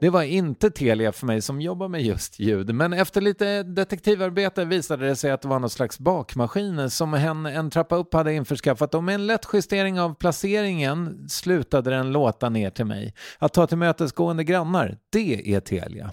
Det var inte Telia för mig som jobbar med just ljud, men efter lite detektivarbete visade det sig att det var någon slags bakmaskin som hen en trappa upp hade införskaffat och med en lätt justering av placeringen slutade den låta ner till mig. Att ta till mötesgående grannar, det är Telia.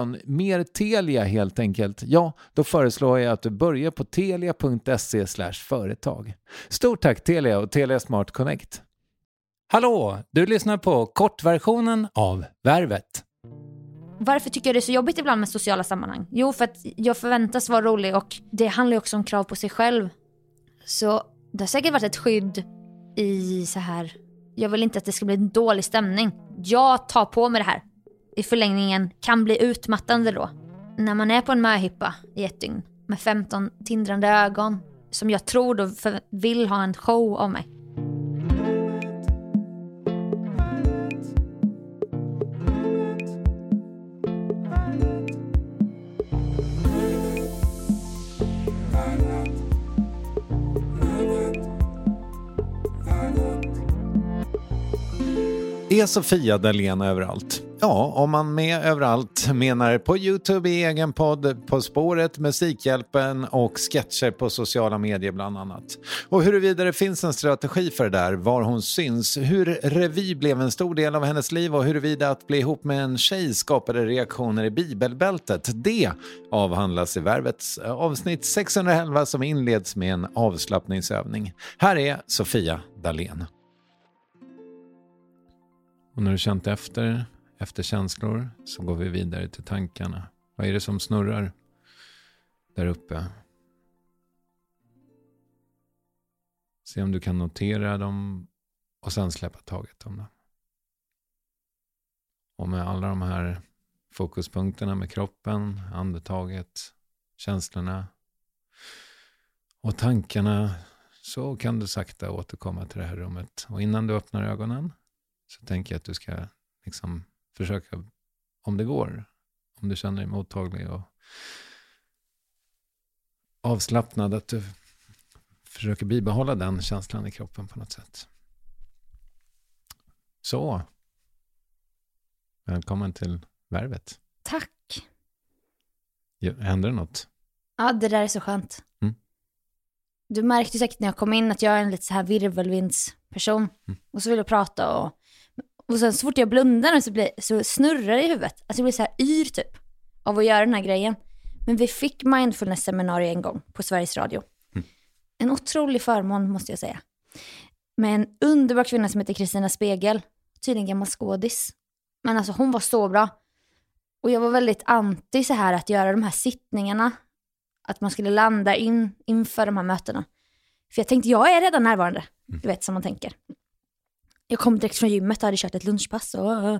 mer Telia helt enkelt, ja, då föreslår jag att du börjar på telia.se företag. Stort tack Telia och Telia Smart Connect. Hallå! Du lyssnar på kortversionen av Värvet. Varför tycker jag det är så jobbigt ibland med sociala sammanhang? Jo, för att jag förväntas vara rolig och det handlar ju också om krav på sig själv. Så det har säkert varit ett skydd i så här, jag vill inte att det ska bli en dålig stämning. Jag tar på mig det här. I förlängningen kan bli utmattande då. När man är på en möhippa i ett dygn med 15 tindrande ögon som jag tror då vill ha en show av mig. Är Sofia Dalén överallt? Ja, om man med överallt menar på Youtube i egen podd, På spåret, Musikhjälpen och sketcher på sociala medier bland annat. Och huruvida det finns en strategi för det där, var hon syns, hur revy blev en stor del av hennes liv och huruvida att bli ihop med en tjej skapade reaktioner i bibelbältet, det avhandlas i Värvets eh, avsnitt 611 som inleds med en avslappningsövning. Här är Sofia Dalén. Och när du känt efter, efter känslor, så går vi vidare till tankarna. Vad är det som snurrar där uppe? Se om du kan notera dem och sen släppa taget om dem. Och med alla de här fokuspunkterna med kroppen, andetaget, känslorna och tankarna så kan du sakta återkomma till det här rummet. Och innan du öppnar ögonen så tänker jag att du ska liksom försöka, om det går, om du känner dig mottaglig och avslappnad, att du försöker bibehålla den känslan i kroppen på något sätt. Så. Välkommen till Värvet. Tack. Händer det något? Ja, det där är så skönt. Mm. Du märkte säkert när jag kom in att jag är en lite så här virvelvindsperson. Mm. Och så vill jag prata och Och sen så fort jag blundar så, blir, så snurrar det i huvudet. Alltså jag blir så här yr typ av att göra den här grejen. Men vi fick mindfulness-seminarium en gång på Sveriges Radio. En otrolig förmån måste jag säga. Med en underbar kvinna som heter Kristina Spegel. Tydligen gammal skådis. Men alltså hon var så bra. Och jag var väldigt anti så här att göra de här sittningarna. Att man skulle landa in inför de här mötena. För jag tänkte, jag är redan närvarande. Du vet som man tänker. Jag kom direkt från gymmet och hade kört ett lunchpass. Och,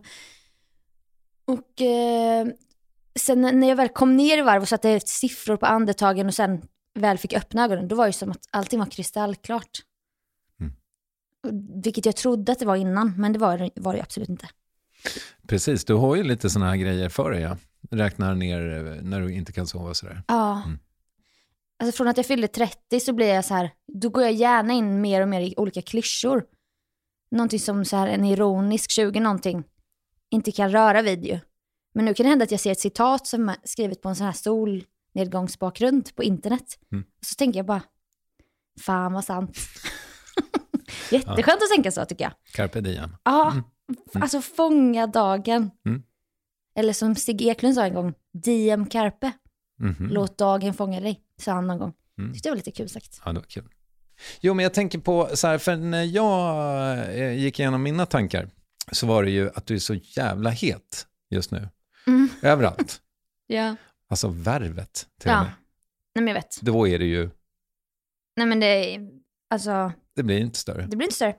och eh, sen när jag väl kom ner i varv och satte siffror på andetagen och sen väl fick öppna ögonen, då var det som att allting var kristallklart. Mm. Vilket jag trodde att det var innan, men det var, var det absolut inte. Precis, du har ju lite sådana här grejer för dig. Ja. Räknar ner eh, när du inte kan sova sådär. Ja. Mm. Alltså från att jag fyllde 30 så blir jag så här, då går jag gärna in mer och mer i olika klyschor. Någonting som så här en ironisk 20 någonting inte kan röra vid ju. Men nu kan det hända att jag ser ett citat som är skrivet på en sån här solnedgångsbakgrund på internet. Mm. Så tänker jag bara, fan vad sant. Jätteskönt att tänka så tycker jag. Carpe diem. Ja, Mm. alltså fånga dagen. Mm. Eller som Stig Eklund sa en gång, diem carpe. Mhm. Låt dagen fånga dig, sa han någon gång. Mm. Tyckte det var lite kul sagt. Ja, det var kul. Jo, men jag tänker på, så här, för när jag eh, gick igenom mina tankar så var det ju att du är så jävla het just nu. Mm. Överallt. Ja. Alltså värvet till och Ja. med. Nej men jag vet. Då är det ju, Nej men det, alltså, det blir inte större. det blir inte större.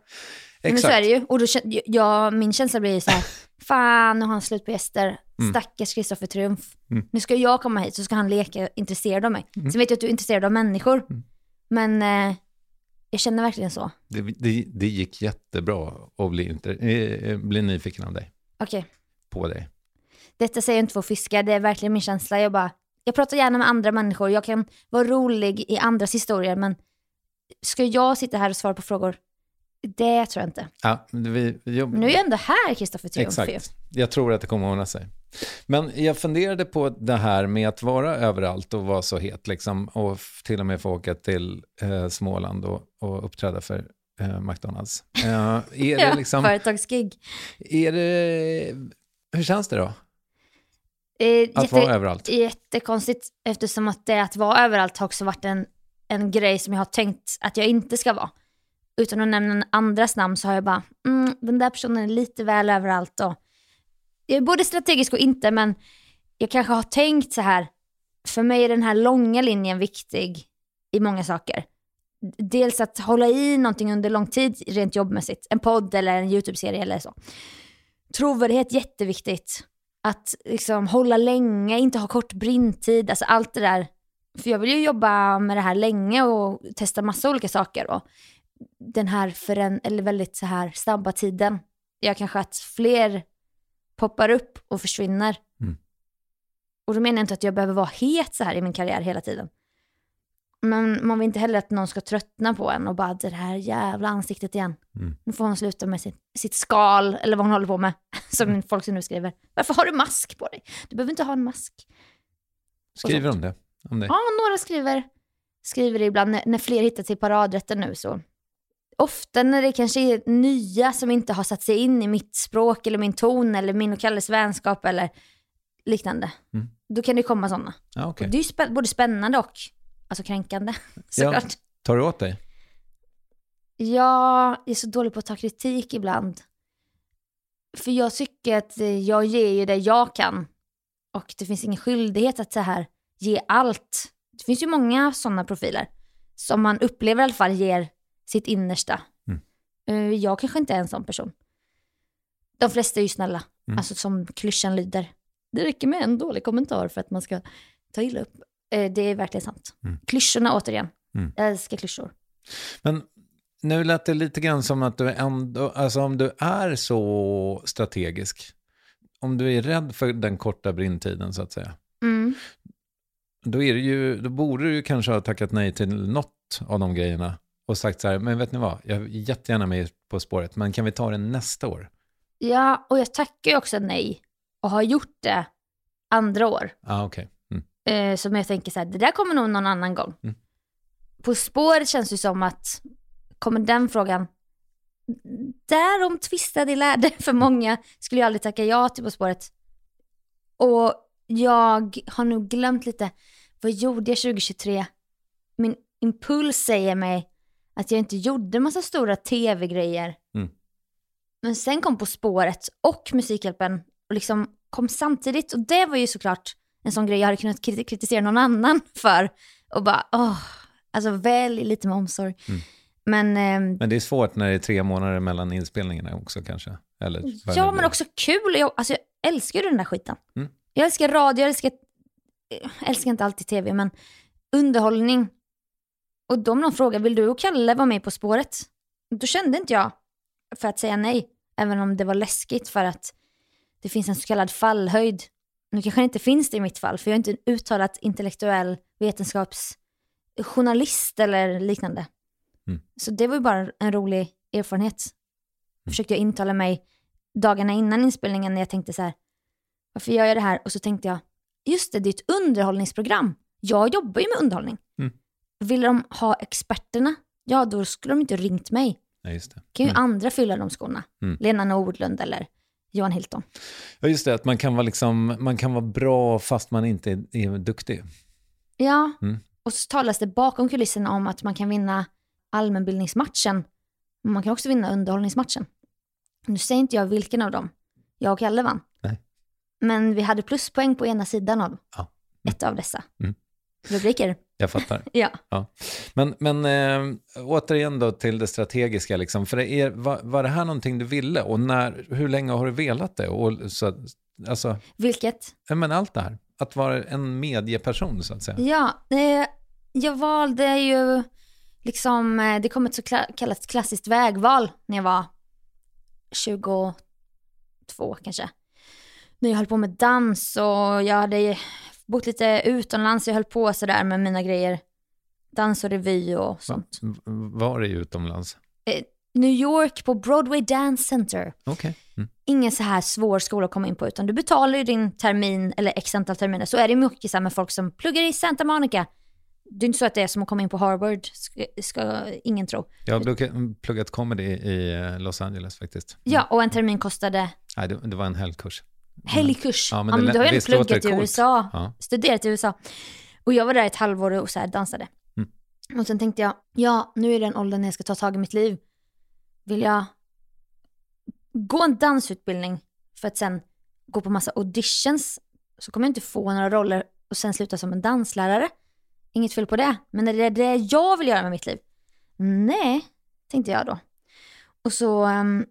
Men Exakt. så är det ju. Och då, jag, min känsla blir så här, fan nu har han slut på gäster. Mm. Stackars Kristoffer Triumf. Mm. Nu ska jag komma hit så ska han leka intresserad av mig. Mm. Sen vet jag att du är intresserad av människor. Mm. Men eh, jag känner verkligen så. Det, det, det gick jättebra att bli, eh, bli nyfiken av dig, Okej, på dig. detta säger jag inte för att fiska, det är verkligen min känsla. Jag bara, jag pratar gärna med andra människor, jag kan vara rolig i andras historier, men ska jag sitta här och svara på frågor? Det tror jag inte. Ja, vi, Men nu är jag ändå här, Kristoffer Triumf. Exakt. Jag tror att det kommer att ordna sig. Men jag funderade på det här med att vara överallt och vara så het liksom, och till och med få åka till eh, Småland och, och uppträda för eh, McDonalds. Eh, är det Ja, liksom, Företagsgig. är det, hur känns det då? Eh, Att jätte, vara överallt? Jättekonstigt eftersom att det att vara överallt har också varit en, en grej som jag har tänkt att jag inte ska vara. Utan att nämna andras namn så har jag bara, mm, den där personen är lite väl överallt och jag är både strategisk och inte men jag kanske har tänkt så här, för mig är den här långa linjen viktig i många saker. Dels att hålla i någonting under lång tid rent jobbmässigt, en podd eller en YouTube-serie eller så. Trovärdighet jätteviktigt att liksom hålla länge, inte ha kort brintid, alltså allt det där. För jag vill ju jobba med det här länge och testa massa olika saker. Och den här förän- eller väldigt så här snabba tiden gör kanske att fler poppar upp och försvinner. Mm. Och då menar jag inte att jag behöver vara het så här i min karriär hela tiden. Men man vill inte heller att någon ska tröttna på en och bara det här jävla ansiktet igen. Mm. Nu får hon sluta med sitt, sitt skal eller vad hon håller på med. Som folk som nu skriver. Varför har du mask på dig? Du behöver inte ha en mask. Skriver de det? Om det? Ja, några skriver, skriver det ibland när, när fler hittar till paradrätten nu så. Ofta när det kanske är nya som inte har satt sig in i mitt språk eller min ton eller min och Kalles vänskap eller liknande. Mm. Då kan det komma sådana. Ja, okej. Det är ju spä- både spännande och alltså kränkande såklart. Tar du åt dig? Jag är så dålig på att ta kritik ibland. För jag tycker att eh, jag ger ju det jag kan. Och det finns ingen skyldighet att så här ge allt. Det finns ju många sådana profiler. Som man upplever i alla fall ger sitt innersta. Mm. Eh, Jag kanske inte är en sån person. De flesta är ju snälla. Mm. Alltså som klyschan lyder. Det räcker med en dålig kommentar för att man ska ta illa upp. Eh, Det är verkligen sant. Mm. Klyschorna återigen. Mm. Jag älskar klyschor. Men nu lät det lite grann som att du ändå, alltså om du är så strategisk, om du är rädd för den korta brintiden så att säga, Mm. då, är det ju, då borde du ju kanske ha tackat nej till något av de grejerna och sagt så här, men vet ni vad, jag är jättegärna med På spåret, men kan vi ta det nästa år? Ja, och jag tackar ju också nej och har gjort det andra år. Ah, okej. Mm. Eh, som jag tänker så här, det där kommer nog någon annan gång. Mm. På spåret känns det som att, kommer den frågan, därom tvistade lärde för många skulle jag aldrig tacka ja till På spåret. Och jag har nog glömt lite, vad gjorde jag 2023? Min impuls säger mig att jag inte gjorde massa stora tv-grejer. Mm. Men sen kom På spåret och Musikhjälpen och liksom kom samtidigt. Och det var ju såklart en sån grej jag hade kunnat krit- kritisera någon annan för. Och bara, åh, alltså välj lite med omsorg. Mm. Men, ehm, Men det är svårt när det är tre månader mellan inspelningarna också kanske. Eller ja men också kul. Jag, alltså, jag älskar ju den där skiten. Mm. Jag älskar radio, jag älskar, jag älskar inte alltid tv, men underhållning. Och då om någon frågar, vill du och Kalle vara med På spåret? Då kände inte jag för att säga nej. Även om det var läskigt för att det finns en så kallad fallhöjd. Nu kanske det inte finns det i mitt fall, för jag är inte en uttalat intellektuell vetenskapsjournalist eller liknande. Mm. Så det var ju bara en rolig erfarenhet. Försökte jag intala mig dagarna innan inspelningen när jag tänkte så här, varför gör jag det här? Och så tänkte jag, just det, det är ett underhållningsprogram. Jag jobbar ju med underhållning. Mm. Vill de ha experterna, ja då skulle de inte ringt mig. Nej, just det. kan ju Mm. andra fylla de skorna. Mm. Lena Nordlund eller Johan Hilton. Ja, just det, att man kan, vara liksom, man kan vara bra fast man inte är, är duktig. Ja, Mm. och så talas det bakom kulisserna om att man kan vinna allmänbildningsmatchen. Men man kan också vinna underhållningsmatchen. Nu säger inte jag vilken av dem jag och Kalle vann. Nej. Men vi hade pluspoäng på ena sidan av Ja. ett av dessa Mm. rubriker. Jag fattar. Ja. Men, men äh, återigen då till det strategiska, liksom. för det är, var, var det här någonting du ville och när, hur länge har du velat det? Och, så, alltså, Vilket? ja, men allt det här, att vara en medieperson så att säga. Ja, eh, jag valde ju liksom, eh, det kom ett så kallat klassiskt vägval när jag var 22 kanske. När jag höll på med dans och jag hade bott lite utomlands, jag höll på sådär med mina grejer. Dans och revy och sånt. Var det utomlands? Eh, New York på Broadway Dance Center. Okej. Mm. ingen så här svår skola att komma in på, utan du betalar ju din termin eller x antal terminer. Så är det mycket så här med folk som pluggar i Santa Monica. Det är inte så att det är som att komma in på Harvard, ska, ska ingen tro. Jag har pluggat, pluggat comedy i eh, Los Angeles faktiskt. Ja, och en termin kostade Nej, det, det var en helgkurs. Helgkurs. Ja, Ja, men men, det du har ju ändå pluggat i. USA, Ja. studerat i USA. Och jag var där ett halvår och så dansade. Mm. Och sen tänkte jag, ja, nu är den åldern när jag ska ta tag i mitt liv. Vill jag gå en dansutbildning för att sen gå på massa auditions så kommer jag inte få några roller och sen sluta som en danslärare. Inget fel på det, men är det det jag vill göra med mitt liv? Nej, tänkte jag då. Och så ehm,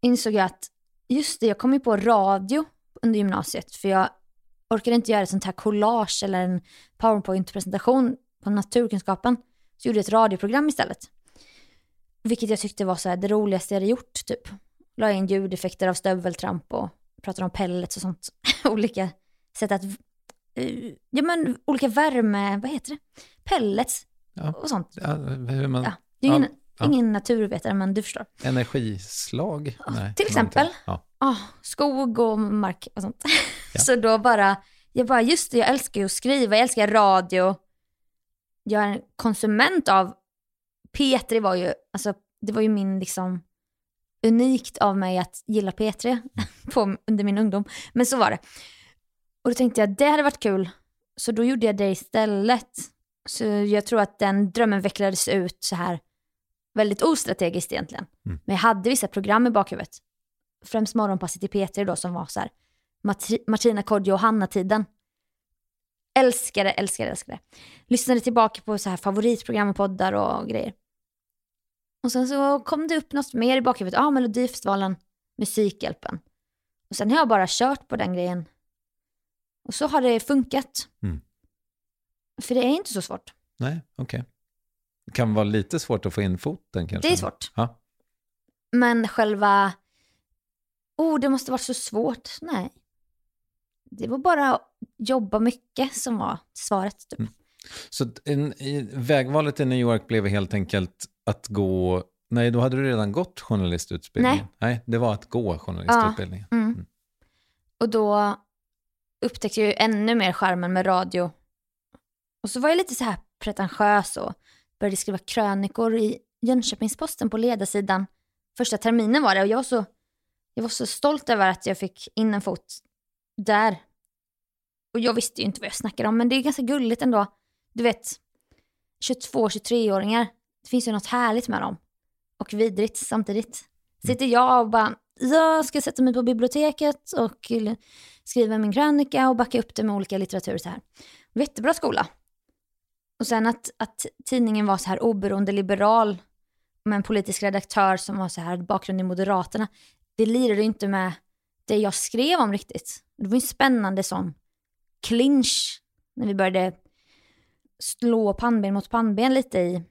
insåg jag att just det, jag kom ju på radio under gymnasiet för jag orkade inte göra ett sånt här collage eller en powerpoint-presentation på naturkunskapen. Så gjorde jag ett radioprogram istället. Vilket jag tyckte var så här, det roligaste jag hade gjort typ. La in ljudeffekter av stöveltramp och pratade om pellets och sånt. olika sätt att, eh, ja men olika värme, vad heter det? Pellets Ja. och sånt. Ja, hur man, Ja, det är ingen, ja. Ingen naturvetare men du förstår. Energislag? Nej, till exempel. Ja. Ah, skog och mark och sånt. Ja. så då bara, jag bara, just det, jag älskar ju att skriva, jag älskar radio. Jag är en konsument av, P3 var ju, alltså det var ju min liksom, unikt av mig att gilla P3 på, under min ungdom. Men så var det. Och då tänkte jag, det hade varit kul. Så då gjorde jag det istället. Så jag tror att den drömmen vecklades ut så här väldigt ostrategiskt egentligen. Mm. Men jag hade vissa program i bakhuvudet. Främst morgonpasset i P3 då som var så här Matri- Martina Kodjo och Hanna-tiden. Älskade, älskade, älskade. Lyssnade tillbaka på så här favoritprogram och poddar och grejer. Och sen så kom det upp något mer i bakhuvudet. Ja, ah, Melodifestivalen, Musikhjälpen. Och sen har jag bara kört på den grejen. Och så har det funkat. Mm. För det är inte så svårt. Nej, okej. Det kan vara lite svårt att få in foten kanske. Det är svårt. Ja. Men själva, oh det måste varit så svårt. Nej. Det var bara att jobba mycket som var svaret. Typ. Mm. Så en, i, vägvalet i New York blev helt enkelt att gå... Nej, då hade du redan gått journalistutbildningen. Nej. Nej, det var att gå journalistutbildningen. Mm. Och då upptäckte jag ju ännu mer skärmen med radio. Och så var jag lite så här pretentiös och började skriva krönikor i Jönköpings-Posten på ledarsidan första terminen var det och jag var så, jag var så stolt över att jag fick in en fot där. Och jag visste ju inte vad jag snackade om men det är ganska gulligt ändå. Du vet, 22-23-åringar, det finns ju något härligt med dem. Och vidrigt samtidigt. Sitter jag och bara, jag ska sätta mig på biblioteket och skriva min krönika och backa upp det med olika litteratur så här. Jättebra skola. Och sen att, att tidningen var så här oberoende liberal med en politisk redaktör som var så här bakgrund i Moderaterna. Det lirade inte med det jag skrev om riktigt. Det var en spännande sån clinch när vi började slå pannben mot pannben lite i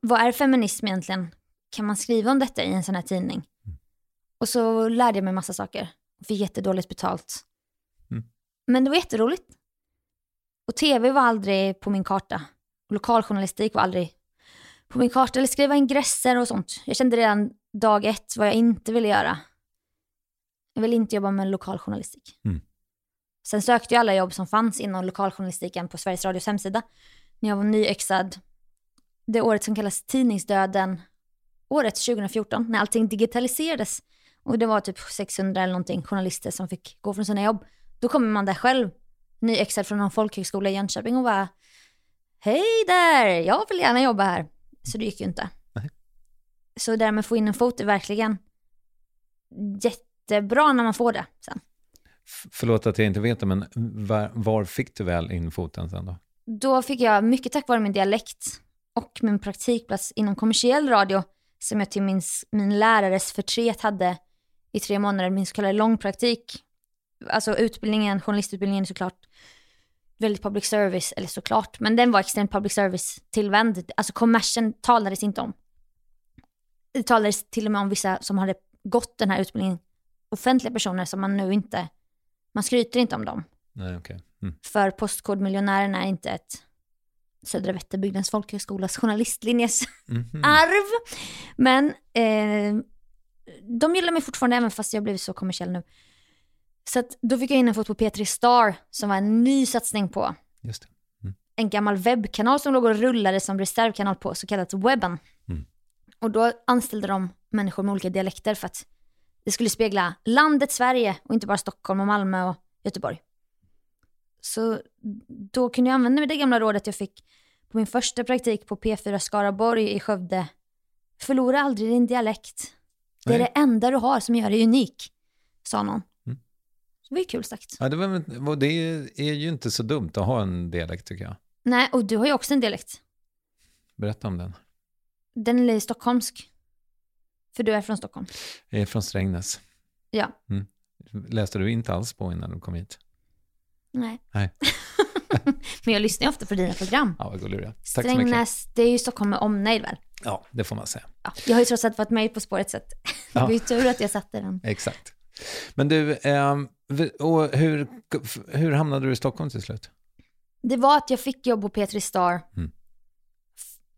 vad är feminism egentligen? Kan man skriva om detta i en sån här tidning? Och så lärde jag mig massa saker. och Fick jättedåligt betalt. Mm. Men det var jätteroligt. Och tv var aldrig på min karta. Lokaljournalistik var aldrig på min karta. Eller skriva ingresser och sånt. Jag kände redan dag ett vad jag inte ville göra. Jag ville inte jobba med lokaljournalistik. Mm. Sen sökte jag alla jobb som fanns inom lokaljournalistiken på Sveriges Radios hemsida. När jag var nyexad. Det året som kallas tidningsdöden. Året 2014, när allting digitaliserades. Och det var typ 600 eller någonting journalister som fick gå från sina jobb. Då kommer man där själv, nyexad från någon folkhögskola i Jönköping och bara Hej där, jag vill gärna jobba här. Så det gick ju inte. Nej. Så det där med att få in en fot är verkligen jättebra när man får det sen. F- Förlåt att jag inte vet det, men var, var fick du väl in foten sen då? Då fick jag, mycket tack vare min dialekt och min praktikplats inom kommersiell radio, som jag till min, min lärares förtret hade i tre månader, min så kallade långpraktik. Alltså utbildningen, journalistutbildningen är såklart väldigt public service, eller såklart, men den var extremt public service tillvänd. Alltså kommersen talades inte om. Det talades till och med om vissa som hade gått den här utbildningen, offentliga personer som man nu inte, man skryter inte om dem. Nej, okej. Mm. För Postkodmiljonärerna är inte ett Södra Vätterbygdens folkhögskolas journalistlinjes Mhm. arv. Men eh, de gillar mig fortfarande även fast jag blivit så kommersiell nu. Så att då fick jag in en fot på P3 Star som var en ny satsning på Just det. en gammal webbkanal som låg och rullade som reservkanal på så kallat webben. Mm. Och då anställde de människor med olika dialekter för att det skulle spegla landet Sverige och inte bara Stockholm och Malmö och Göteborg. Så då kunde jag använda mig det gamla rådet jag fick på min första praktik på P4 Skaraborg i Skövde. Förlora aldrig din dialekt. Det är Nej. det enda du har som gör dig unik, sa någon. Mm. Det var ju kul sagt. Ja, det, var, det är ju inte så dumt att ha en dialekt tycker jag. Nej, och du har ju också en dialekt. Berätta om den. Den är stockholmsk. För du är från Stockholm. Jag är från Strängnäs. Ja. Läste du inte alls på innan du kom hit? Nej. Nej. Men jag lyssnar ju ofta på dina program. Ja, vad gullig du är. Tack. Strängnäs, det är ju Stockholm med omnejd väl? Ja, det får man säga. Ja. Jag har ju trots allt varit med På spåret så att det var ju tur att jag satte den. Exakt. Men du, v- och hur, hur hamnade du i Stockholm till slut? Det var att jag fick jobb på P3 Star. Mm.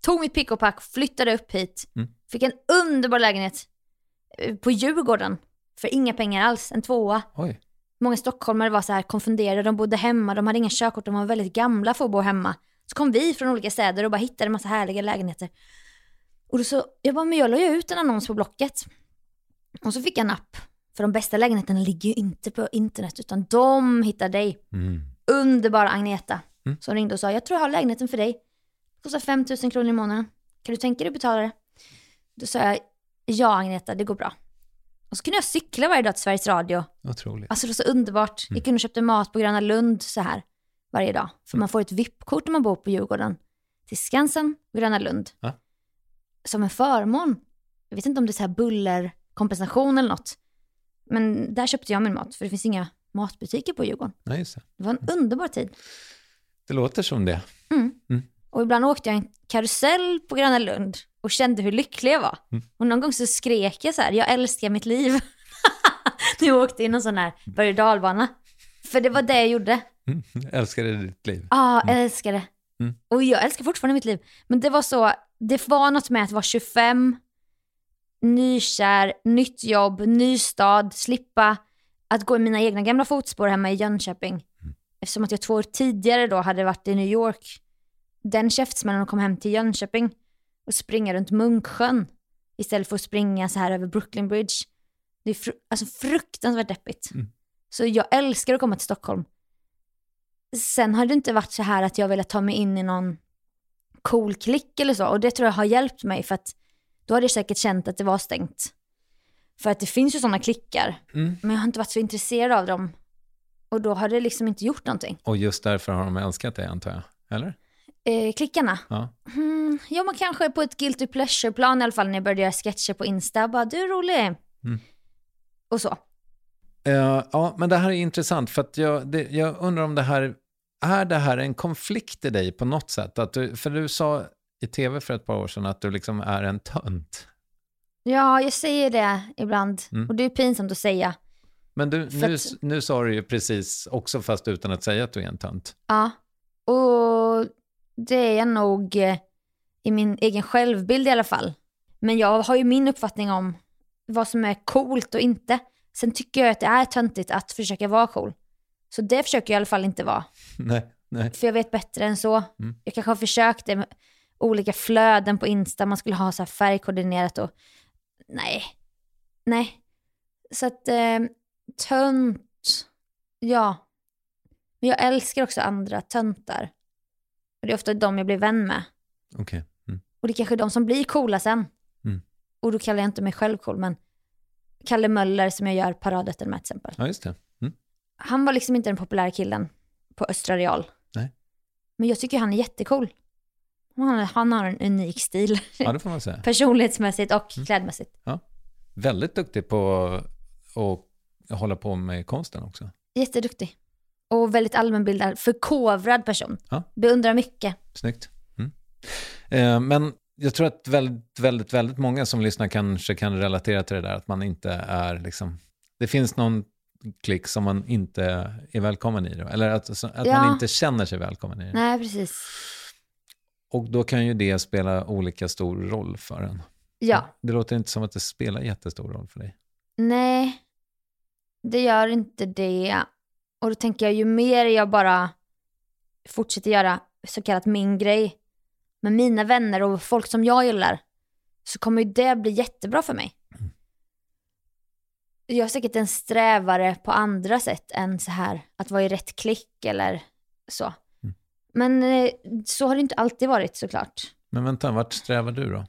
Tog mitt pick och pack, flyttade upp hit. Mm. Fick en underbar lägenhet eh, på Djurgården. För inga pengar alls, en tvåa. Oj. Många stockholmare var så här konfunderade, de bodde hemma, de hade inga körkort, de var väldigt gamla för att bo hemma. Så kom vi från olika städer och bara hittade en massa härliga lägenheter. Och då så, jag bara, men jag la ju ut en annons på Blocket. Och så fick jag en app. För de bästa lägenheterna ligger ju inte på internet, utan de hittar dig. Mm. Underbara Agneta. Mm. Som ringde och sa, jag tror jag har lägenheten för dig. Det kostar 5 000 kronor i månaden. Kan du tänka dig att betala det? Då sa jag, ja Agneta, det går bra. Och så kunde jag cykla varje dag till Sveriges Radio. Otroligt. Alltså det var så underbart. Jag kunde köpa mat på Gröna Lund så här varje dag. För man får ett VIP-kort när man bor på Djurgården. Till Skansen Gröna Lund. Ja. Som en förmån. Jag vet inte om det är så här bullerkompensation eller något. Men där köpte jag min mat. För det finns inga matbutiker på Djurgården. Nej, just det. Det var en underbar tid. det låter som det. Och ibland åkte jag en karusell på Gröna Lund och kände hur lycklig jag var. Mm. Och någon gång så skrek jag så här, jag älskar mitt liv. När jag åkte i någon sån här berg dalbana. För det var det jag gjorde. Mm. Älskade ditt liv. Ja, det. Mm. Och jag älskar fortfarande mitt liv. Men det var så, det var något med att vara 25, nykär, nytt jobb, ny stad, slippa att gå i mina egna gamla fotspår hemma i Jönköping. Mm. Eftersom att jag två år tidigare då hade varit i New York. Den käftsmällen att komma hem till Jönköping och springa runt Munksjön istället för att springa så här över Brooklyn Bridge. Det är fru alltså fruktansvärt deppigt. Mm. Så jag älskar att komma till Stockholm. Sen har det inte varit så här att jag velat ta mig in i någon cool klick eller så. Och det tror jag har hjälpt mig för att då hade jag säkert känt att det var stängt. För att det finns ju sådana klickar. Mm. Men jag har inte varit så intresserad av dem. Och då har det liksom inte gjort någonting. Och just därför har de älskat dig antar jag? Eller? Eh, klickarna? Ja. Mm, ja, men kanske på ett guilty pleasure-plan i alla fall när jag började göra sketcher på Insta. Bara, du är rolig. Mm. Och så. Eh, ja, men det här är intressant för att jag, det, jag undrar om det här, är det här en konflikt i dig på något sätt? Att du, för du sa i tv för ett par år sedan att du liksom är en tönt. Ja, jag säger det ibland. Mm. Och det är pinsamt att säga. Men du, nu, att- nu sa du ju precis, också fast utan att säga att du är en tönt. Ja. Och det är jag nog eh, i min egen självbild i alla fall. Men jag har ju min uppfattning om vad som är coolt och inte. Sen tycker jag att det är töntigt att försöka vara cool. Så det försöker jag i alla fall inte vara. Nej, nej. För jag vet bättre än så. Mm. Jag kanske har försökt det olika flöden på Insta, man skulle ha så färgkoordinerat och nej, nej. Så att eh, tönt, ja. Men jag älskar också andra töntar. Och det är ofta de jag blir vän med. Okej. Mm. Och det är kanske är de som blir coola sen. Mm. Och då kallar jag inte mig själv cool, men Kalle Möller som jag gör paradrätten med till exempel. Ja, just det. Mm. Han var liksom inte den populära killen på Östra Real. Nej. Men jag tycker han är jättecool. Han, han har en unik stil. Ja, det får man säga. Personlighetsmässigt och Mm. klädmässigt. Väldigt duktig på att hålla på med konsten också. Jätteduktig. Och väldigt allmänbildad, förkovrad person. Ja. Beundrar mycket. Snyggt. Mm. Eh, men jag tror att väldigt, väldigt, väldigt många som lyssnar kanske kan relatera till det där att man inte är liksom, det finns någon klick som man inte är välkommen i då, eller att, att Ja. man inte känner sig välkommen i det. Nej, precis. Och då kan ju det spela olika stor roll för en. Ja. Det låter inte som att det spelar jättestor roll för dig. Nej, det gör inte det. Och då tänker jag ju mer jag bara fortsätter göra så kallat min grej med mina vänner och folk som jag gillar så kommer ju det bli jättebra för mig. Jag är säkert en strävare på andra sätt än så här att vara i rätt klick eller så. Men eh, så har det inte alltid varit såklart. Men vänta, vart strävar du då?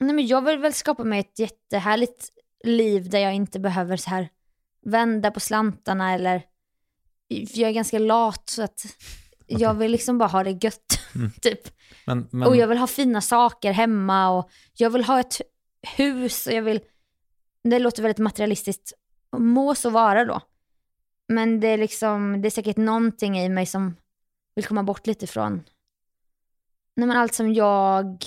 Nej, men jag vill väl skapa mig ett jättehärligt liv där jag inte behöver så här vända på slantarna eller jag är ganska lat så att jag vill liksom bara ha det gött. Mm. typ. Men, men, Och jag vill ha fina saker hemma och jag vill ha ett hus och jag vill, det låter väldigt materialistiskt, må så vara då. Men det är liksom, det är säkert någonting i mig som vill komma bort lite från, nej men allt som jag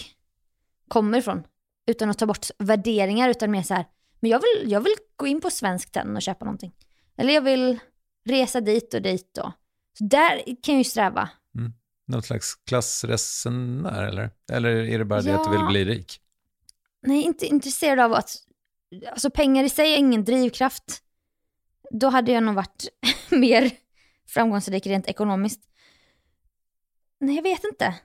kommer ifrån. Utan att ta bort värderingar utan mer så här, men jag vill, jag vill gå in på Svensk Tenn och köpa någonting. Eller jag vill resa dit och dit och, så där kan jag ju sträva. någon slags klassresenär eller? Eller är det bara det att du vill bli rik? Nej, inte intresserad av att... Alltså pengar i sig är ingen drivkraft. Då hade jag nog varit mer framgångsrik rent ekonomiskt. Nej, jag vet inte.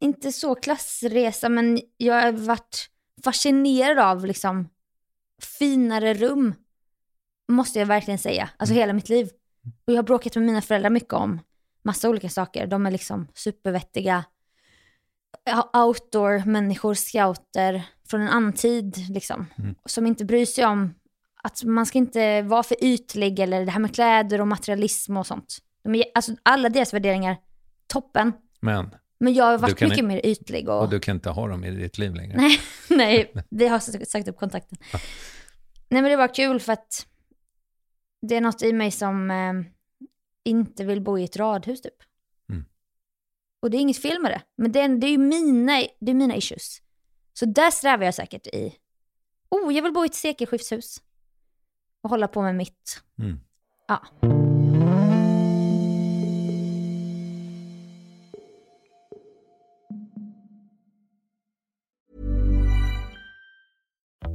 Inte så klassresa, men jag har varit fascinerad av liksom finare rum. Måste jag verkligen säga. Alltså hela mitt liv. Och jag har bråkat med mina föräldrar mycket om massa olika saker. De är liksom supervettiga outdoor-människor, scouter från en annan tid liksom. Mm. Som inte bryr sig om att man ska inte vara för ytlig eller det här med kläder och materialism och sånt. De är, alltså alla deras värderingar, toppen. Men, Men jag har varit mycket i- mer ytlig och, och du kan inte ha dem i ditt liv längre. Nej, nej, vi har sagt sagt upp kontakten. Nej men det var kul för att det är något i mig som eh, inte vill bo i ett radhus typ. Mm. Och det är inget fel med det. Men det är, det är ju mina, det är mina issues. Så där strävar jag säkert i. Oh, jag vill bo i ett sekelskiftshus. Och hålla på med mitt. Mm. Ja.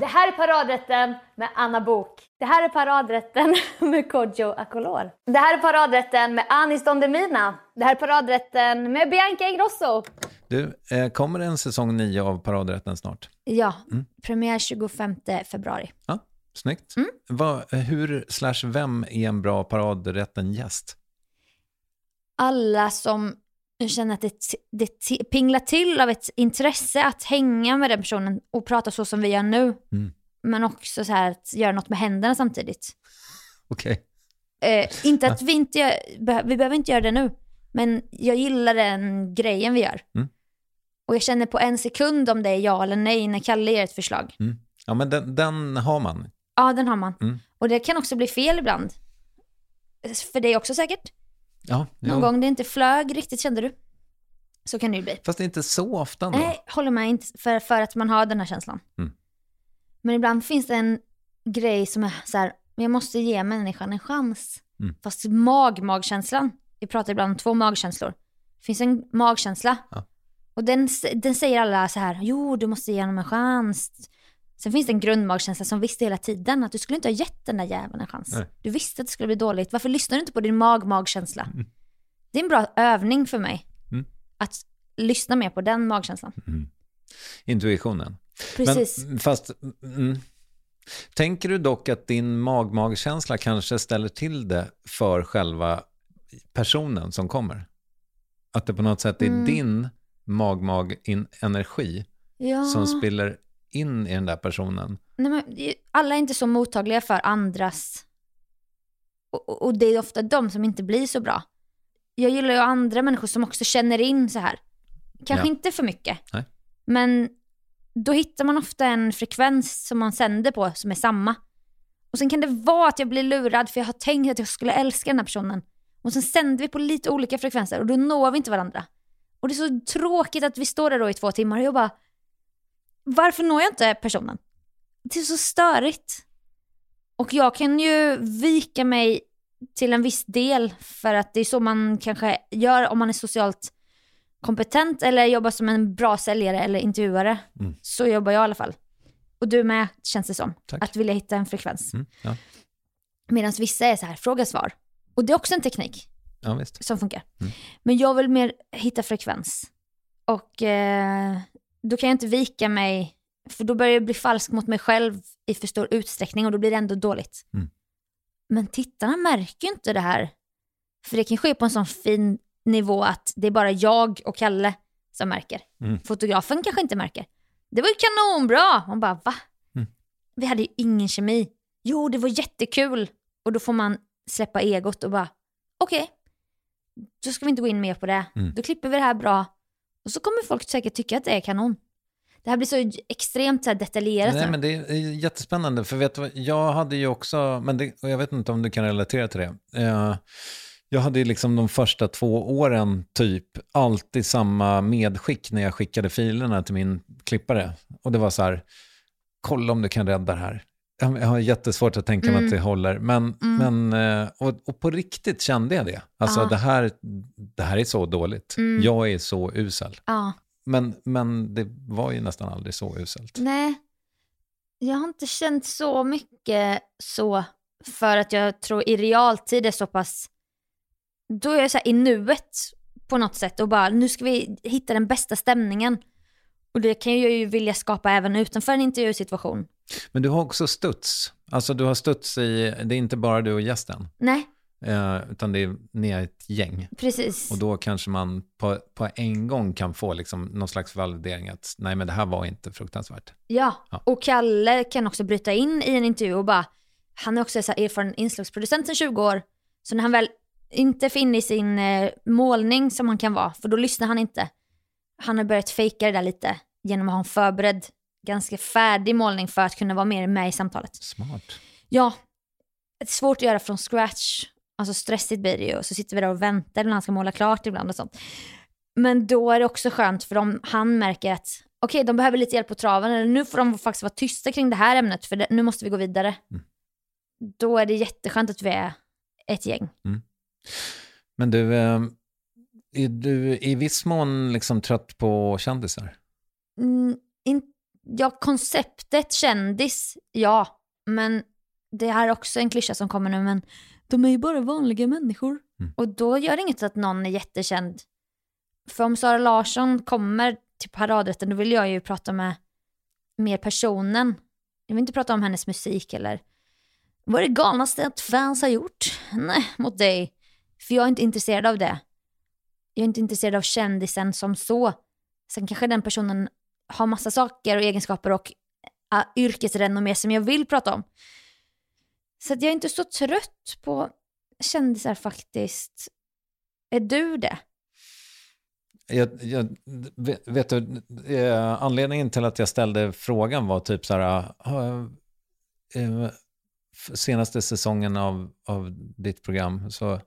Det här är paradrätten med Anna Bok. Det här är paradrätten med Kodjo Akolor. Det här är paradrätten med Anis Don Demina. Det här är paradrätten med Bianca Ingrosso. Du, eh, kommer en säsong 9 av Paradrätten snart? Ja, premiär 25 februari. Ja, snyggt. Vad, hur slash vem är en bra Paradrätten-gäst? Alla som känner att det, det pinglar till av ett intresse att hänga med den personen och prata så som vi gör nu. Mm. Men också så här att göra något med händerna samtidigt. Okej. Eh, inte att vi inte gör, vi behöver inte göra det nu. Men jag gillar den grejen vi gör. Mm. Och jag känner på en sekund om det är ja eller nej när Kalle ger ett förslag. Mm. Ja, men den, den har man. Ja, den har man. Mm. Och det kan också bli fel ibland. För det är också säkert. Ja, Någon jo. gång det inte flög riktigt kände du. Så kan det ju bli. Fast inte så ofta ändå. Nej, håller med. Inte för, för att man har den här känslan. Mm. Men ibland finns det en grej som är så här, jag måste ge människan en chans. Mm. Fast mag-magkänslan, vi pratar ibland om två magkänslor. Det finns en magkänsla. Ja. Och den, den säger alla så här, jo du måste ge honom en chans. Sen finns det en grundmagkänsla som visste hela tiden att du skulle inte ha gett den där jäveln en chans. Nej. Du visste att det skulle bli dåligt. Varför lyssnar du inte på din mag-magkänsla? Det är en bra övning för mig. Mm. Att lyssna mer på den magkänslan. Intuitionen. Precis. Men, fast, mm, tänker du dock att din mag-magkänsla kanske ställer till det för själva personen som kommer? Att det på något sätt är Mm. din mag-mag-energi ja. som spiller in i den där personen? Nej, men, alla är inte så mottagliga för andras... Och, och- det är ofta de som inte blir så bra. Jag gillar ju andra människor som också känner in så här. Kanske Ja. inte för mycket. Nej. Men då hittar man ofta en frekvens som man sänder på som är samma. Och sen kan det vara att jag blir lurad för jag har tänkt att jag skulle älska den här personen. Och sen sänder vi på lite olika frekvenser och då når vi inte varandra. Och det är så tråkigt att vi står där då i två timmar och jag bara, varför når jag inte personen? Det är så störigt. Och jag kan ju vika mig till en viss del för att det är så man kanske gör om man är socialt kompetent eller jobbar som en bra säljare eller intervjuare. Mm. Så jobbar jag i alla fall. Och du med, känns det som. Tack. Att vilja hitta en frekvens. Mm, ja. Medan vissa är så här, fråga svar. Och det är också en teknik ja, som funkar. Mm. Men jag vill mer hitta frekvens. Och eh, då kan jag inte vika mig, för då börjar jag bli falsk mot mig själv i för stor utsträckning och då blir det ändå dåligt. Mm. Men tittarna märker ju inte det här. För det kan ske på en sån fin nivå att det är bara jag och Kalle som märker. Mm. Fotografen kanske inte märker. Det var ju kanonbra! Man bara, va? Mm. Vi hade ju ingen kemi. Jo, det var jättekul. Och då får man släppa egot och bara, okej, då ska vi inte gå in mer på det. Mm. Då klipper vi det här bra. Och så kommer folk säkert tycka att det är kanon. Det här blir så extremt så detaljerat Nej, nu. men det är jättespännande, för vet du jag hade ju också, men det, jag vet inte om du kan relatera till det. Eh, jag hade ju liksom de första två åren typ alltid samma medskick när jag skickade filerna till min klippare. Och det var så här, kolla om du kan rädda det här. Jag har jättesvårt att tänka mig Mm. att det håller, men, men eh, och, och på riktigt kände jag det. Alltså Ja. det, här, det här är så dåligt. Mm. Jag är så usel. Ja. Men, men det var ju nästan aldrig så uselt. Nej, jag har inte känt så mycket så. För att jag tror i realtid är så pass, då är jag så här i nuet på något sätt och bara nu ska vi hitta den bästa stämningen. Och det kan jag ju vilja skapa även utanför en intervjusituation. Men du har också studs. Alltså du har studs i, det är inte bara du och gästen. Nej, Eh, utan det är, ni är ett gäng. precis. Och då kanske man på, på en gång kan få liksom någon slags validering att nej men det här var inte fruktansvärt. Ja. Ja. och Kalle kan också bryta in i en intervju och bara, han är också så här erfaren inslagsproducent sedan 20 år, så när han väl inte är inne i sin eh, målning som han kan vara, för då lyssnar han inte. Han har börjat fejka det där lite genom att ha en förberedd, ganska färdig målning för att kunna vara mer med i samtalet. Smart. Ja, det är svårt att göra från scratch. Alltså stressigt blir det ju och så sitter vi där och väntar när han ska måla klart ibland och sånt. Men då är det också skönt för om han märker att okej, de behöver lite hjälp på traven eller nu får de faktiskt vara tysta kring det här ämnet för det, nu måste vi gå vidare. Mm. Då är det jätteskönt att vi är ett gäng. Men du, eh, är du i viss mån liksom trött på kändisar? Mm, in, ja, konceptet kändis, ja. Men det här är också en klyscha som kommer nu, men de är ju bara vanliga människor. Mm. Och då gör det inget att någon är jättekänd. För om Sara Larsson kommer till paradrätten, då vill jag ju prata med mer personen. Jag vill inte prata om hennes musik eller vad är det galnaste att fans har gjort? Nej, mot dig. För jag är inte intresserad av det. Jag är inte intresserad av kändisen som så. Sen kanske den personen har massa saker och egenskaper och uh, yrkesrenommé som jag vill prata om. Så att jag är inte så trött på kändisar faktiskt. Är du det? Jag, jag, vet, du, eh, anledningen till att jag ställde frågan var typ så här, äh, eh, eh, senaste säsongen av, av ditt program så,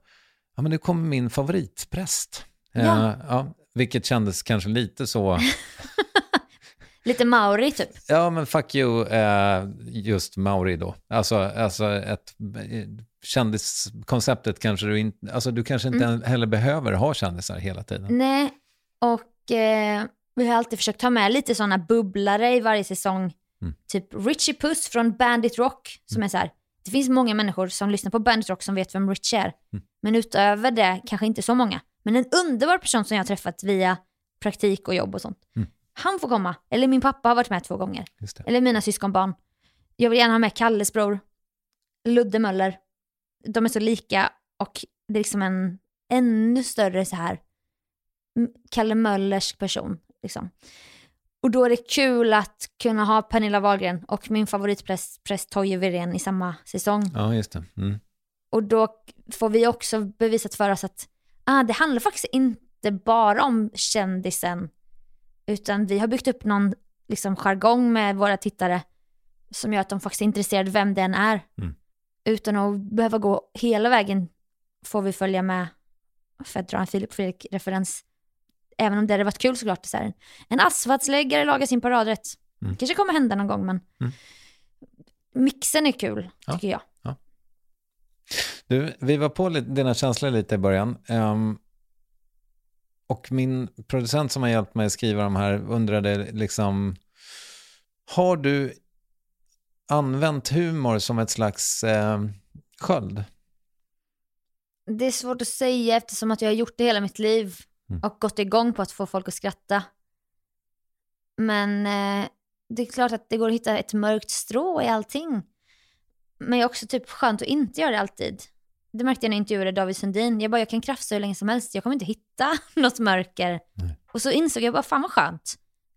ja men nu kommer min favoritpräst. Ja. ja, vilket kändes kanske lite så, Lite Mauri typ. ja men fuck you, eh, just Mauri då. Alltså, alltså ett eh, kändiskonceptet kanske du inte, alltså du kanske inte heller behöver ha kändisar hela tiden. Nej, och eh, vi har alltid försökt ta med lite sådana bubblare i varje säsong. Mm. Typ Richie Puss från Bandit Rock, som är så här. Det finns många människor som lyssnar på Bandit Rock som vet vem Richie är. Mm. Men utöver det kanske inte så många. Men en underbar person som jag har träffat via praktik och jobb och sånt. Mm. Han får komma. Eller min pappa har varit med två gånger. Eller mina syskonbarn. Jag vill gärna ha med Kalles bror. Ludde Möller. De är så lika och det är liksom en ännu större så här Kalle Möllers person. Liksom. Och då är det kul att kunna ha Pernilla Wahlgren och min favoritpräst präst Toje Wirén i samma säsong. Ja, just det. Mm. Och då får vi också bevisat för oss att ah, det handlar faktiskt inte bara om kändisen, utan vi har byggt upp någon liksom, jargong med våra tittare som gör att de faktiskt är intresserade vem den är. Mm. Utan att behöva gå hela vägen får vi följa med, för att dra en Filip Fredrik-referens, även om det hade varit kul såklart. Så här, en asfaltsläggare lagar sin paradrätt. Mm. kanske kommer hända någon gång, men Mm. mixen är kul, Ja. tycker jag. Du, vi var på lite, dina känslor lite i början. Ehm, och min producent som har hjälpt mig att skriva de här undrade liksom, har du använt humor som ett slags eh, sköld? Det är svårt att säga eftersom att jag har gjort det hela mitt liv Mm. och gått igång på att få folk att skratta. Men eh, det är klart att det går att hitta ett mörkt strå i allting. Men jag är också typ skönt att inte göra det alltid. Det märkte jag när jag intervjuade David Sundin. Jag bara, jag kan krafsa hur länge som helst. Jag kommer inte hitta något mörker. Nej. Och så insåg jag bara, fan vad skönt.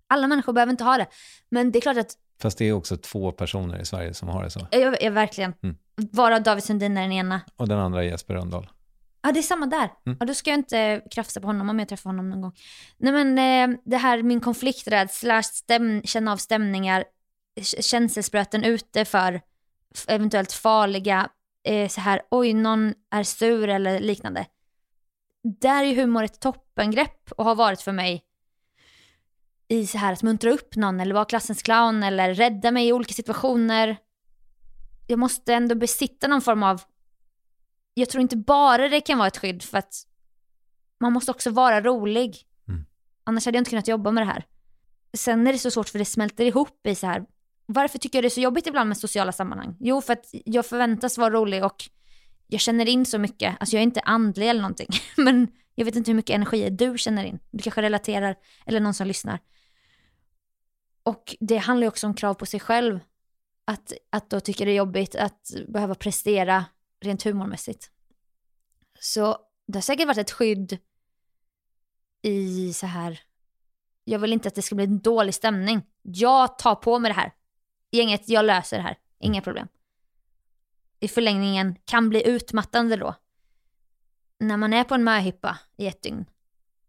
Alla människor behöver inte ha det. Men det är klart att, Fast det är också två personer i Sverige som har det så. jag, jag verkligen, Mm. varav David Sundin är den ena. Och den andra är Jesper Rönndahl. Ja, det är samma där. Mm. Ja, då ska jag inte krafsa på honom om jag träffar honom någon gång. Nej men eh, det här min konflikträdsla, stäm, känna av stämningar, känselspröten ute för eventuellt farliga, eh, så här oj någon är sur eller liknande. Där är ju humor ett toppengrepp och har varit för mig i så här att muntra upp någon eller vara klassens clown eller rädda mig i olika situationer. Jag måste ändå besitta någon form av jag tror inte bara det kan vara ett skydd för att man måste också vara rolig. Mm. Annars hade jag inte kunnat jobba med det här. Sen är det så svårt för det smälter ihop i så här varför tycker jag det är så jobbigt ibland med sociala sammanhang? Jo, för att jag förväntas vara rolig och jag känner in så mycket. Alltså jag är inte andlig eller någonting, men jag vet inte hur mycket energi du känner in. Du kanske relaterar, eller någon som lyssnar. Och det handlar ju också om krav på sig själv. Att, att då tycka det är jobbigt att behöva prestera rent humormässigt. Så det har säkert varit ett skydd i så här, jag vill inte att det ska bli en dålig stämning. Jag tar på mig det här. Gänget, jag löser det här. Inga problem. I förlängningen kan bli utmattande då. När man är på en möhippa i ett dygn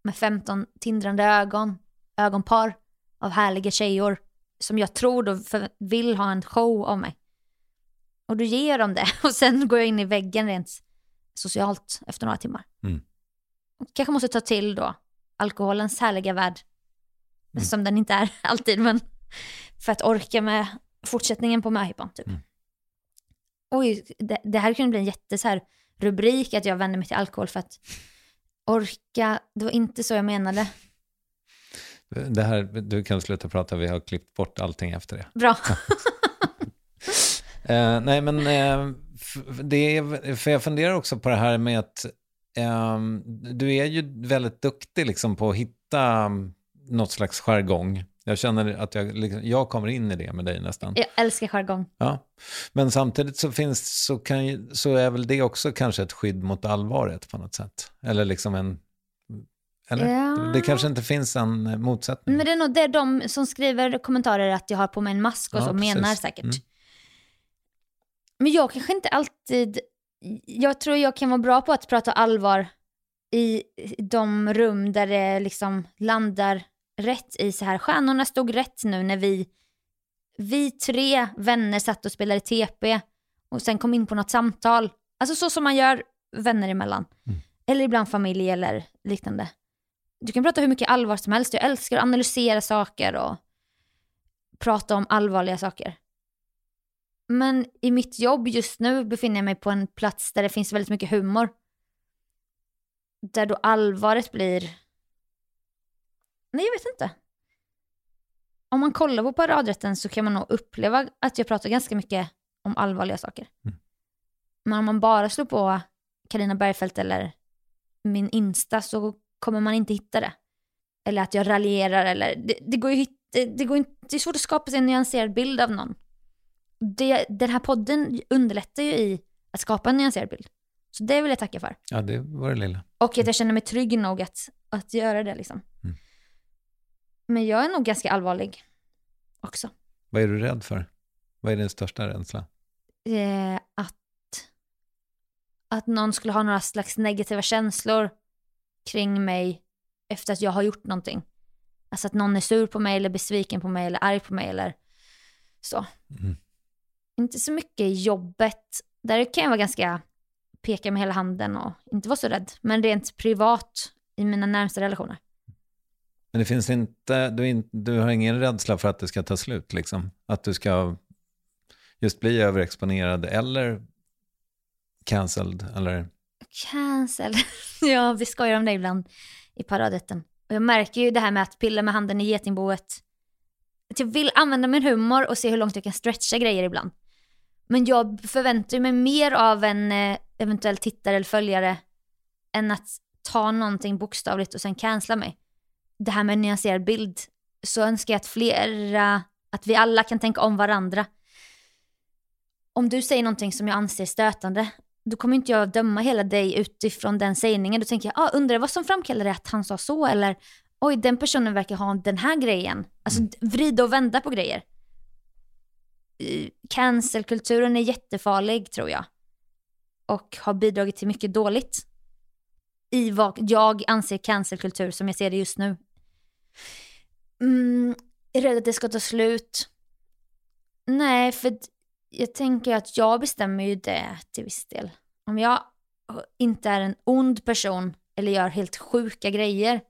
med 15 tindrande ögon, ögonpar av härliga tjejor som jag tror då vill ha en show av mig. Och då ger dem det och sen går jag in i väggen rent socialt efter några timmar. Mm. Kanske måste ta till då alkoholens härliga värld. Mm. Som den inte är alltid, men för att orka med fortsättningen på möhippan typ. Mm. Oj, det, det, här kunde bli en jätte så här, rubrik att jag vänder mig till alkohol för att orka, det var inte så jag menade. Det här, du kan sluta prata, vi har klippt bort allting efter det. Bra. eh, nej men, eh, det är, för jag funderar också på det här med att eh, du är ju väldigt duktig liksom på att hitta något slags jargong. Jag känner att jag, liksom, jag kommer in i det med dig nästan. Jag älskar jargong. Ja. Men samtidigt så, finns, så, kan, så är väl det också kanske ett skydd mot allvaret på något sätt. Eller liksom en... Eller? Ja. Det kanske inte finns en motsättning. Men det är nog det de som skriver kommentarer att jag har på mig en mask och ja, så precis. menar säkert. Mm. Men jag kanske inte alltid... Jag tror jag kan vara bra på att prata allvar i de rum där det liksom landar rätt i så här. Stjärnorna stod rätt nu när vi, vi tre vänner satt och spelade TP och sen kom in på något samtal. Alltså så som man gör vänner emellan. Mm. Eller ibland familj eller liknande. Du kan prata hur mycket allvar som helst. Jag älskar att analysera saker och prata om allvarliga saker. Men i mitt jobb just nu befinner jag mig på en plats där det finns väldigt mycket humor. Där då allvaret blir... Nej, jag vet inte. Om man kollar på paradrätten så kan man nog uppleva att jag pratar ganska mycket om allvarliga saker. Mm. Men om man bara slår på Karina Bergfeldt eller min Insta så kommer man inte hitta det. Eller att jag raljerar eller... Det, det går ju det, det, går inte, det är svårt att skapa sig en nyanserad bild av någon det, den här podden underlättar ju i att skapa en nyanserad bild. Så det vill jag tacka för. Ja, det var det lilla. Och att jag känner mig trygg nog att, att göra det liksom. Mm. Men jag är nog ganska allvarlig också. Vad är du rädd för? Vad är din största rädsla? Eh, att, att någon skulle ha några slags negativa känslor kring mig efter att jag har gjort någonting. Alltså att någon är sur på mig eller besviken på mig eller arg på mig eller så. Mm inte så mycket i jobbet. Där kan jag vara ganska, peka med hela handen och inte vara så rädd. Men rent privat, i mina närmsta relationer. Men det finns inte, du, in, du har ingen rädsla för att det ska ta slut liksom? Att du ska just bli överexponerad eller cancelled eller? Cancelled? ja, vi skojar om det ibland i paradrätten. Och jag märker ju det här med att pilla med handen i getingboet. Att jag vill använda min humor och se hur långt jag kan stretcha grejer ibland. Men jag förväntar mig mer av en eh, eventuell tittare eller följare än att ta någonting bokstavligt och sen cancella mig. Det här med en nyanserad bild, så önskar jag att flera, att vi alla kan tänka om varandra. Om du säger någonting som jag anser stötande, då kommer inte jag döma hela dig utifrån den sägningen. Då tänker jag, ah, undrar vad som framkallade att han sa så, eller oj, den personen verkar ha den här grejen. Alltså vrida och vända på grejer cancelkulturen är jättefarlig tror jag. Och har bidragit till mycket dåligt. I vad jag anser cancelkultur som jag ser det just nu. Mm, är rädd att det ska ta slut. Nej, för jag tänker att jag bestämmer ju det till viss del. Om jag inte är en ond person eller gör helt sjuka grejer,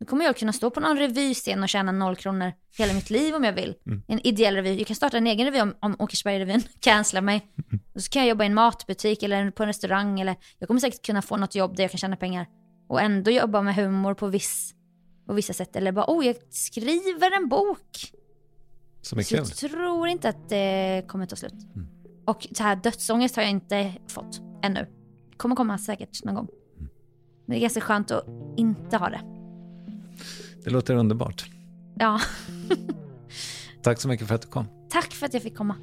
då kommer jag kunna stå på någon revyscen och tjäna noll kronor hela mitt liv om jag vill. Mm. En ideell revy. Jag kan starta en egen revy om, om Åkersberga-revyn cancelar mig. Och så kan jag jobba i en matbutik eller på en restaurang. Eller, jag kommer säkert kunna få något jobb där jag kan tjäna pengar. Och ändå jobba med humor på, viss, på vissa sätt. Eller bara, oh jag skriver en bok. Som är Så kul. jag tror inte att det kommer ta slut. Och så här dödsångest har jag inte fått ännu. Det kommer komma säkert någon gång. Men det är ganska skönt att inte ha det. Det låter underbart. Ja, Tack så mycket för att du kom. tack för att jag fick komma.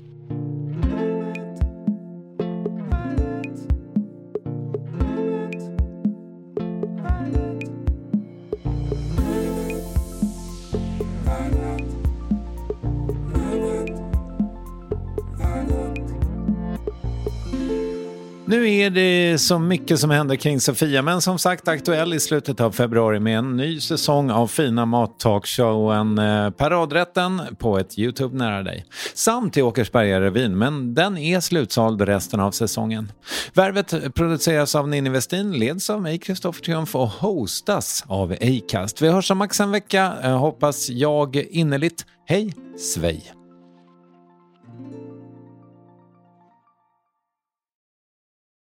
Nu är det så mycket som händer kring Sofia, men som sagt aktuell i slutet av februari med en ny säsong av fina mattalkshowen eh, Paradrätten på ett Youtube nära dig. Samt i Åkersberga-revyn, men den är slutsåld resten av säsongen. Värvet produceras av Ninni Westin, leds av mig, Kristoffer Triumf och hostas av Acast. Vi hörs om max en vecka, eh, hoppas jag innerligt. Hej svej!